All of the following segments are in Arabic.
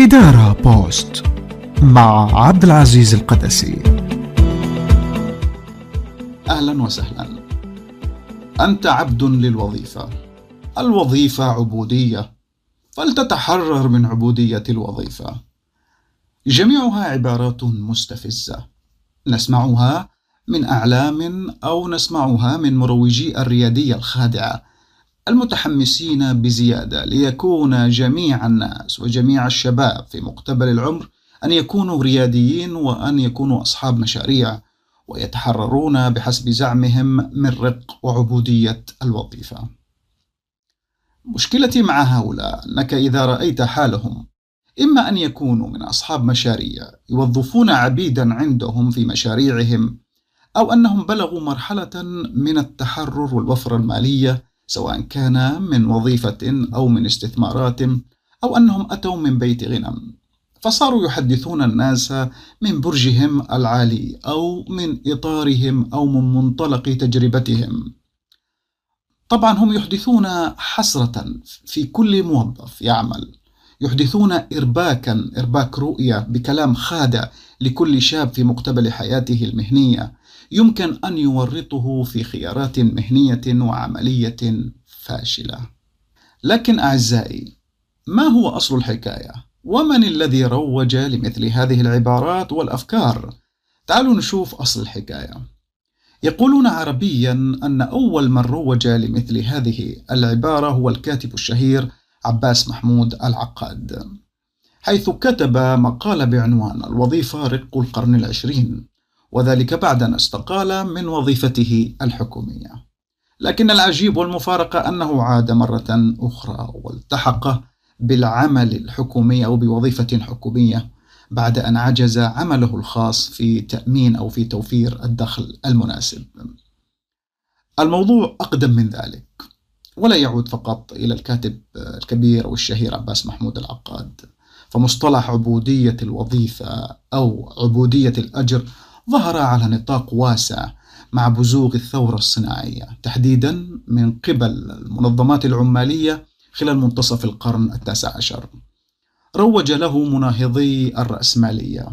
إدارة بوست مع عبد العزيز القدسي. أهلا وسهلا. أنت عبد للوظيفة. الوظيفة عبودية. فلتتحرر من عبودية الوظيفة. جميعها عبارات مستفزة. نسمعها من أعلام أو نسمعها من مروجي الريادية الخادعة. المتحمسين بزيادة ليكون جميع الناس وجميع الشباب في مقتبل العمر أن يكونوا رياديين وأن يكونوا أصحاب مشاريع ويتحررون بحسب زعمهم من رق وعبودية الوظيفة. مشكلتي مع هؤلاء أنك إذا رأيت حالهم إما أن يكونوا من أصحاب مشاريع يوظفون عبيدا عندهم في مشاريعهم أو أنهم بلغوا مرحلة من التحرر والوفرة المالية سواء كان من وظيفة أو من استثمارات أو أنهم أتوا من بيت غنى فصاروا يحدثون الناس من برجهم العالي أو من إطارهم أو من منطلق تجربتهم. طبعا هم يحدثون حسرة في كل موظف يعمل. يحدثون إرباكا إرباك رؤية بكلام خادع لكل شاب في مقتبل حياته المهنية. يمكن أن يورطه في خيارات مهنية وعملية فاشلة. لكن أعزائي، ما هو أصل الحكاية؟ ومن الذي روج لمثل هذه العبارات والأفكار؟ تعالوا نشوف أصل الحكاية. يقولون عربيا أن أول من روج لمثل هذه العبارة هو الكاتب الشهير عباس محمود العقاد حيث كتب مقال بعنوان الوظيفة رق القرن العشرين وذلك بعد أن استقال من وظيفته الحكومية لكن العجيب والمفارقة أنه عاد مرة أخرى والتحق بالعمل الحكومي أو بوظيفة حكومية بعد أن عجز عمله الخاص في تأمين أو في توفير الدخل المناسب. الموضوع أقدم من ذلك ولا يعود فقط إلى الكاتب الكبير أو الشهير عباس محمود العقاد فمصطلح عبودية الوظيفة أو عبودية الأجر ظهر على نطاق واسع مع بزوغ الثورة الصناعية تحديدا من قبل المنظمات العمالية خلال منتصف القرن التاسع عشر. روج له مناهضي الرأسمالية.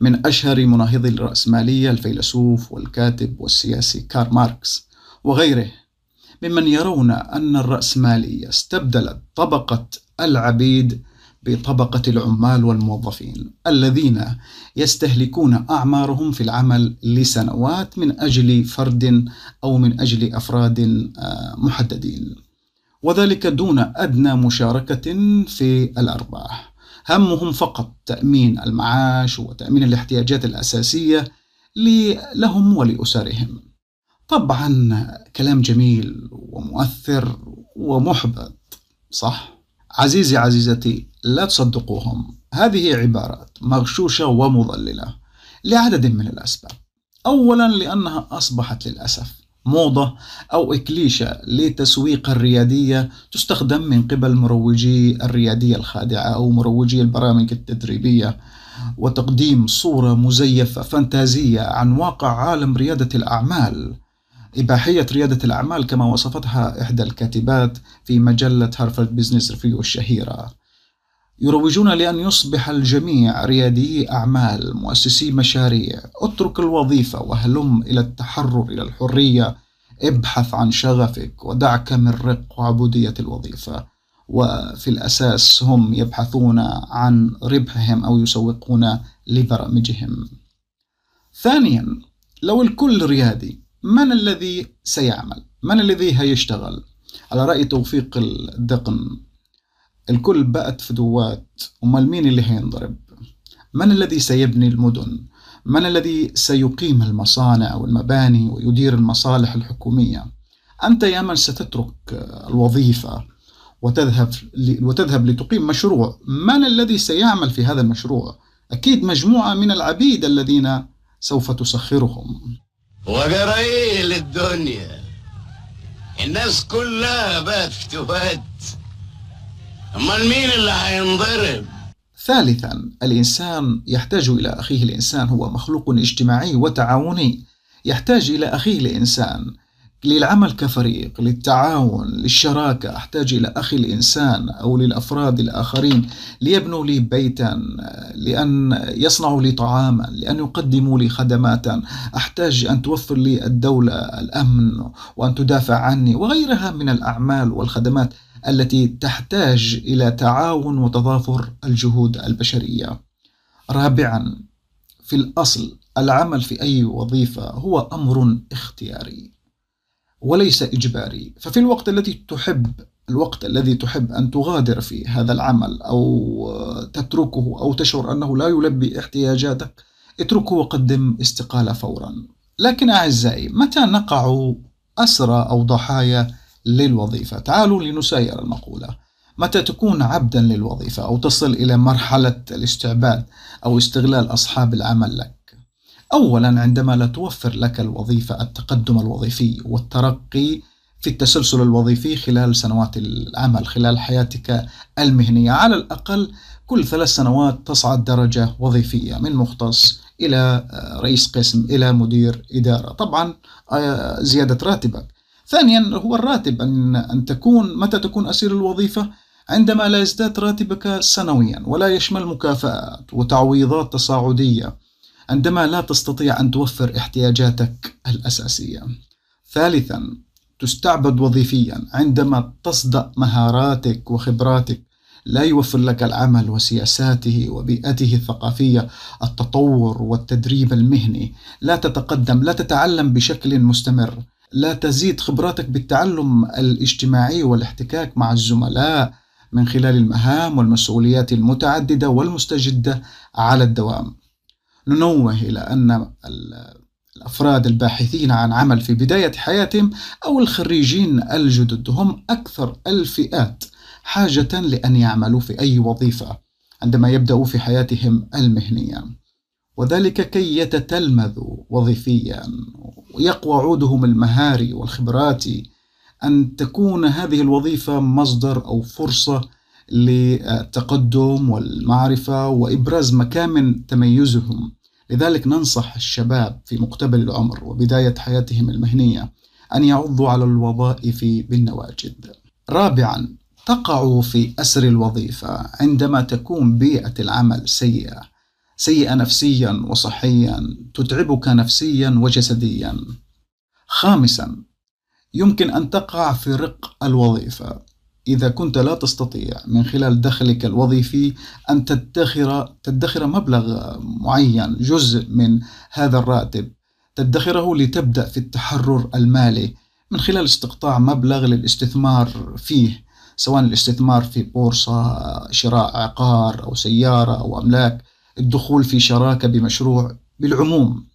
من أشهر مناهضي الرأسمالية الفيلسوف والكاتب والسياسي كارل ماركس وغيره ممن يرون أن الرأسمالية استبدلت طبقة العبيد بطبقة العمال والموظفين الذين يستهلكون أعمارهم في العمل لسنوات من أجل فرد أو من أجل أفراد آه، محددين. وذلك دون أدنى مشاركة في الأرباح. همهم فقط تأمين المعاش وتأمين الاحتياجات الأساسية لهم ولأسرهم. طبعا كلام جميل ومؤثر ومحبط صح؟ عزيزي عزيزتي لا تصدقوهم. هذه عبارات مغشوشة ومضللة لعدد من الأسباب. أولا لأنها أصبحت للأسف موضة أو إكليشة لتسويق الريادية تستخدم من قبل مروجي الريادية الخادعة أو مروجي البرامج التدريبية وتقديم صورة مزيفة فانتازية عن واقع عالم ريادة الأعمال. إباحية ريادة الأعمال كما وصفتها إحدى الكاتبات في مجلة Harvard Business Review الشهيرة. يروجون لأن يصبح الجميع ريادي أعمال مؤسسي مشاريع. اترك الوظيفة وهلم إلى التحرر إلى الحرية. ابحث عن شغفك ودعك من رق وعبودية الوظيفة. وفي الأساس هم يبحثون عن ربحهم أو يسوقون لبرامجهم. ثانيا لو الكل ريادي من الذي سيعمل؟ من الذي هيشتغل؟ على رأي توفيق الدقن الكل بقت فدوات أمال مين اللي هينضرب؟ من الذي سيبني المدن؟ من الذي سيقيم المصانع والمباني ويدير المصالح الحكومية؟ أنت يا من ستترك الوظيفة وتذهب وتذهب لتقيم مشروع. من الذي سيعمل في هذا المشروع؟ أكيد مجموعة من العبيد الذين سوف تسخرهم. وقرايل الدنيا. الناس كلها بقت فتوات أمال مين اللي هينضرب؟ ثالثا الإنسان يحتاج إلى أخيه الإنسان هو مخلوق اجتماعي وتعاوني. يحتاج إلى أخيه الإنسان. للعمل كفريق للتعاون للشراكة أحتاج إلى أخي الإنسان أو للأفراد الآخرين ليبنوا لي بيتا لأن يصنعوا لي طعاما لأن يقدموا لي خدماتا. أحتاج أن توفر لي الدولة الأمن وأن تدافع عني وغيرها من الأعمال والخدمات التي تحتاج إلى تعاون وتضافر الجهود البشرية. رابعا في الأصل العمل في أي وظيفة هو أمر اختياري. وليس إجباري. ففي الوقت الذي تحب الوقت الذي تحب أن تغادر فيه هذا العمل أو تتركه أو تشعر أنه لا يلبي احتياجاتك اتركه وقدم استقالة فورا. لكن أعزائي متى نقع أسرى أو ضحايا للوظيفة؟ تعالوا لنسير المقولة. متى تكون عبدا للوظيفة أو تصل إلى مرحلة الاستعباد أو استغلال أصحاب العمل لك؟ أولا عندما لا توفر لك الوظيفة التقدم الوظيفي والترقي في التسلسل الوظيفي خلال سنوات العمل خلال حياتك المهنية. على الأقل كل ثلاث سنوات تصعد درجة وظيفية من مختص إلى آه، رئيس قسم إلى مدير إدارة. طبعا آه، زيادة راتبك. ثانيا هو الراتب أن, أن تكون متى تكون أسير الوظيفة؟ عندما لا يزداد راتبك سنويا ولا يشمل مكافآت وتعويضات تصاعدية. عندما لا تستطيع أن توفر احتياجاتك الأساسية. ثالثا تستعبد وظيفيا. عندما تصدأ مهاراتك وخبراتك لا يوفر لك العمل وسياساته وبيئته الثقافية التطور والتدريب المهني. لا تتقدم لا تتعلم بشكل مستمر. لا تزيد خبراتك بالتعلم الاجتماعي والاحتكاك مع الزملاء من خلال المهام والمسؤوليات المتعددة والمستجدة على الدوام. ننوه إلى أن الأفراد الباحثين عن عمل في بداية حياتهم أو الخريجين الجدد هم أكثر الفئات حاجة لأن يعملوا في أي وظيفة عندما يبدأوا في حياتهم المهنية. وذلك كي يتتلمذوا وظيفيا. ويقوى عودهم المهاري والخبراتي أن تكون هذه الوظيفة مصدر أو فرصة للتقدم والمعرفة وإبراز مكامن تميزهم. لذلك ننصح الشباب في مقتبل العمر وبداية حياتهم المهنية أن يعضوا على الوظائف بالنواجد. رابعا تقع في أسر الوظيفة عندما تكون بيئة العمل سيئة سيئة نفسيا وصحيا تتعبك نفسيا وجسديا. خامسا يمكن أن تقع في رق الوظيفة إذا كنت لا تستطيع من خلال دخلك الوظيفي أن تدخر تدخر مبلغ معين جزء من هذا الراتب. تدخره لتبدأ في التحرر المالي من خلال استقطاع مبلغ للاستثمار فيه سواء الاستثمار في بورصة شراء عقار أو سيارة أو أملاك. الدخول في شراكة بمشروع بالعموم.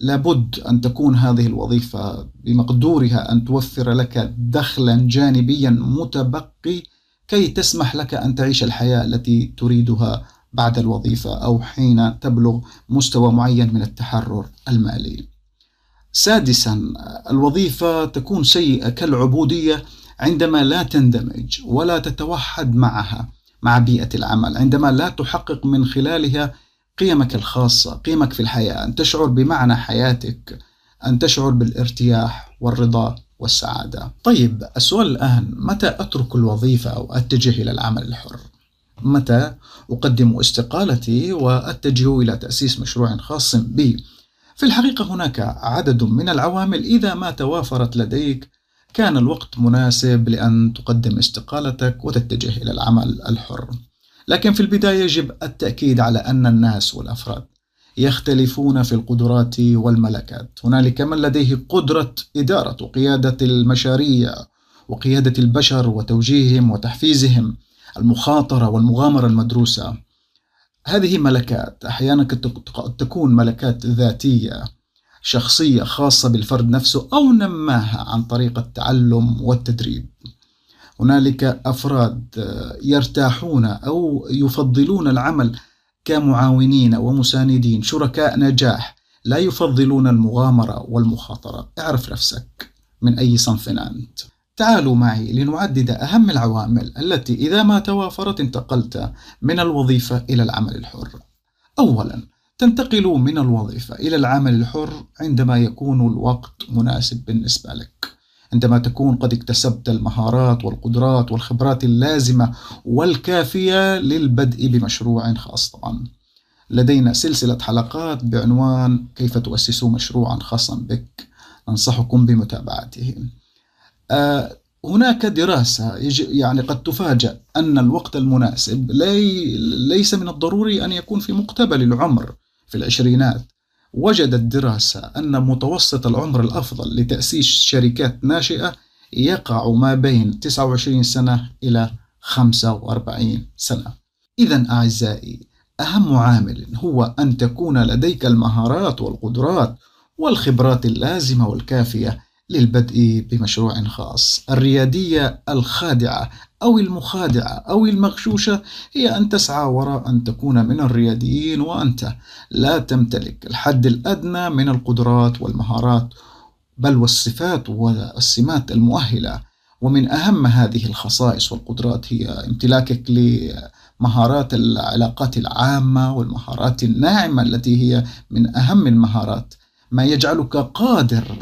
لابد أن تكون هذه الوظيفة بمقدورها أن توفر لك دخلا جانبيا متبقي كي تسمح لك أن تعيش الحياة التي تريدها بعد الوظيفة أو حين تبلغ مستوى معين من التحرر المالي. سادسا الوظيفة تكون سيئة كالعبودية عندما لا تندمج ولا تتوحد معها مع بيئة العمل، عندما لا تحقق من خلالها قيمك الخاصة قيمك في الحياة أن تشعر بمعنى حياتك أن تشعر بالارتياح والرضا والسعادة. طيب السؤال الآن متى أترك الوظيفة أو أتجه إلى العمل الحر؟ متى أقدم استقالتي وأتجه إلى تأسيس مشروع خاص بي؟ في الحقيقة هناك عدد من العوامل. إذا ما توافرت لديك كان الوقت مناسب لأن تقدم استقالتك وتتجه إلى العمل الحر. لكن في البداية يجب التأكيد على أن الناس والأفراد يختلفون في القدرات والملكات. هنالك من لديه قدرة إدارة وقيادة المشاريع وقيادة البشر وتوجيههم وتحفيزهم المخاطرة والمغامرة المدروسة. هذه ملكات أحيانا قد تكون ملكات ذاتية شخصية خاصة بالفرد نفسه أو نماها عن طريق التعلم والتدريب. هنالك أفراد يرتاحون أو يفضلون العمل كمعاونين ومساندين شركاء نجاح لا يفضلون المغامرة والمخاطرة. اعرف نفسك من أي صنف أنت. تعالوا معي لنعدد أهم العوامل التي إذا ما توافرت انتقلت من الوظيفة إلى العمل الحر. أولا تنتقل من الوظيفة إلى العمل الحر عندما يكون الوقت مناسب بالنسبة لك. عندما تكون قد اكتسبت المهارات والقدرات والخبرات اللازمة والكافية للبدء بمشروع خاص. طبعا لدينا سلسلة حلقات بعنوان كيف تؤسسوا مشروعا خاصا بك؟ أنصحكم بمتابعته. آه هناك دراسة يعني قد تفاجأ أن الوقت المناسب لي ليس من الضروري أن يكون في مقتبل العمر في العشرينات. وجدت دراسة أن متوسط العمر الأفضل لتأسيس شركات ناشئة يقع ما بين 29 سنة إلى 45 سنة. إذا أعزائي أهم عامل هو أن تكون لديك المهارات والقدرات والخبرات اللازمة والكافية للبدء بمشروع خاص. الريادية الخادعة أو المخادعة أو المغشوشة هي أن تسعى وراء أن تكون من الرياديين وأنت لا تمتلك الحد الأدنى من القدرات والمهارات بل والصفات والسمات المؤهلة ومن أهم هذه الخصائص والقدرات هي امتلاكك لمهارات العلاقات العامة والمهارات الناعمة التي هي من أهم المهارات ما يجعلك قادر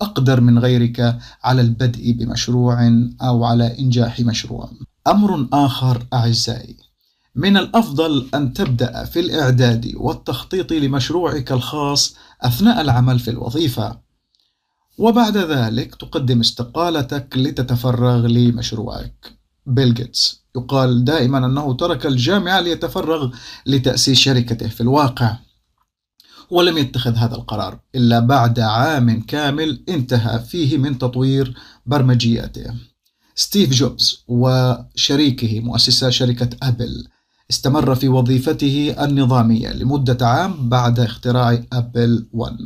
أقدر من غيرك على البدء بمشروع أو على إنجاح مشروع. أمر آخر أعزائي من الأفضل أن تبدأ في الإعداد والتخطيط لمشروعك الخاص أثناء العمل في الوظيفة وبعد ذلك تقدم استقالتك لتتفرغ لمشروعك بيل جيتس يقال دائما أنه ترك الجامعة ليتفرغ لتأسيس شركته في الواقع ولم يتخذ هذا القرار إلا بعد عام كامل انتهى فيه من تطوير برمجياته. ستيف جوبز وشريكه مؤسسا شركة Apple استمر في وظيفته النظامية لمدة عام بعد اختراع Apple 1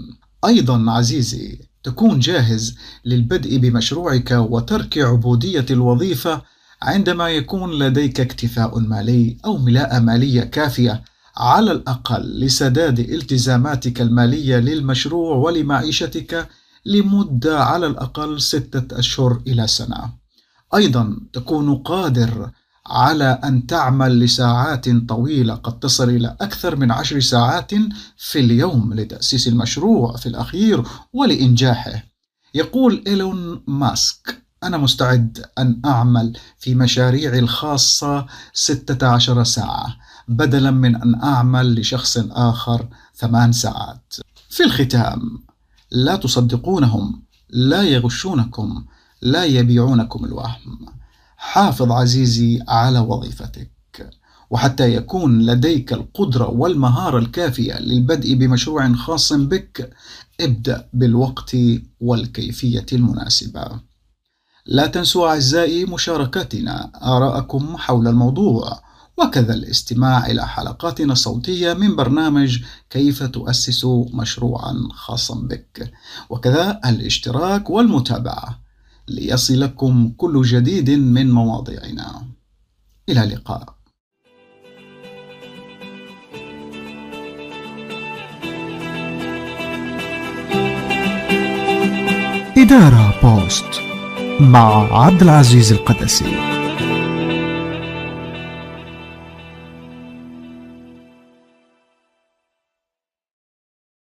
أيضا عزيزي تكون جاهز للبدء بمشروعك وترك عبودية الوظيفة عندما يكون لديك اكتفاء مالي أو ملاءة مالية كافية. على الأقل لسداد التزاماتك المالية للمشروع ولمعيشتك لمدة على الأقل ستة أشهر إلى سنة. أيضا تكون قادر على أن تعمل لساعات طويلة قد تصل إلى أكثر من عشر ساعات في اليوم لتأسيس المشروع في الأخير ولإنجاحه. يقول إيلون ماسك: أنا مستعد أن أعمل في مشاريعي الخاصة 16 ساعة بدلا من أن أعمل لشخص آخر ثمان ساعات. في الختام لا تصدقونهم، لا يغشونكم، لا يبيعونكم الوهم. حافظ عزيزي على وظيفتك. وحتى يكون لديك القدرة والمهارة الكافية للبدء بمشروع خاص بك، ابدأ بالوقت والكيفية المناسبة. لا تنسوا أعزائي مشاركتنا آراءكم حول الموضوع وكذا الاستماع إلى حلقاتنا الصوتية من برنامج كيف تؤسس مشروعا خاصا بك. وكذا الاشتراك والمتابعة ليصلكم كل جديد من مواضيعنا. إلى اللقاء. إدارة بوست مع عبد العزيز القدسي.